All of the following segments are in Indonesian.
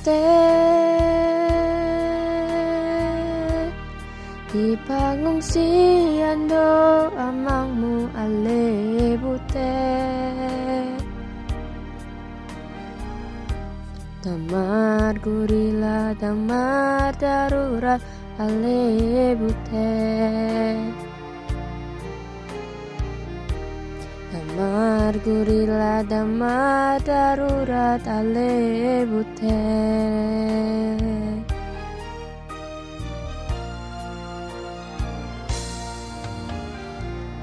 Di pangungsian do amangmu ale bute. Damar gurila damar darurat ale bute Damar gurila damar darurat ale bute.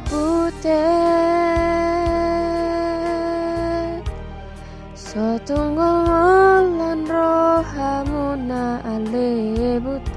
Bute. Sotungol lan rohamuna ale bute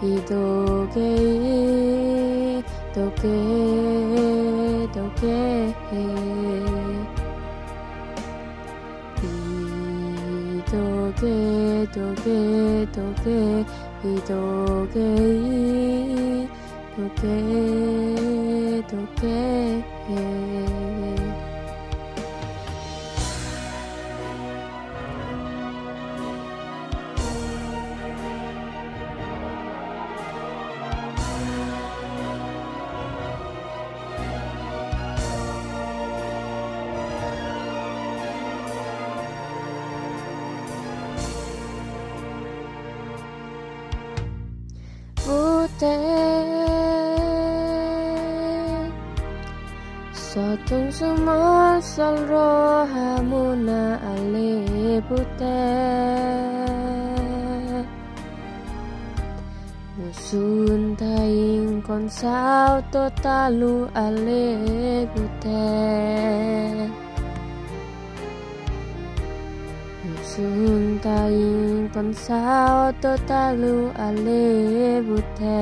ひどけどけどけ。ひどけどけどけ。ひどけどけ。mistake Sotong sumal sal roha muna alibute Nusun taying konsaw to talu alibute Nusun taying konsau totalu ale butet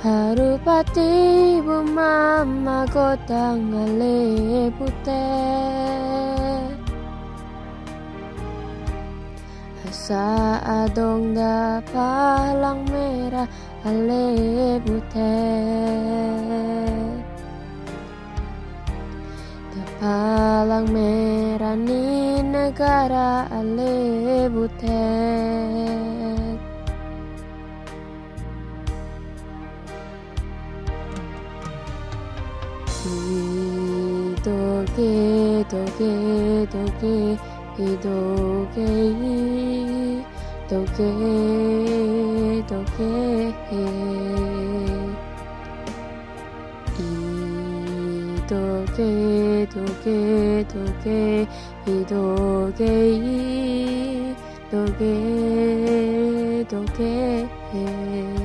Harupati bumama godang ale butet Asa adong da palang merah ale butet Da palang merah ni negara ale butet Idoge, doge, doge, idoge, どけどけいどけどけどけ。いどけいどけどけ。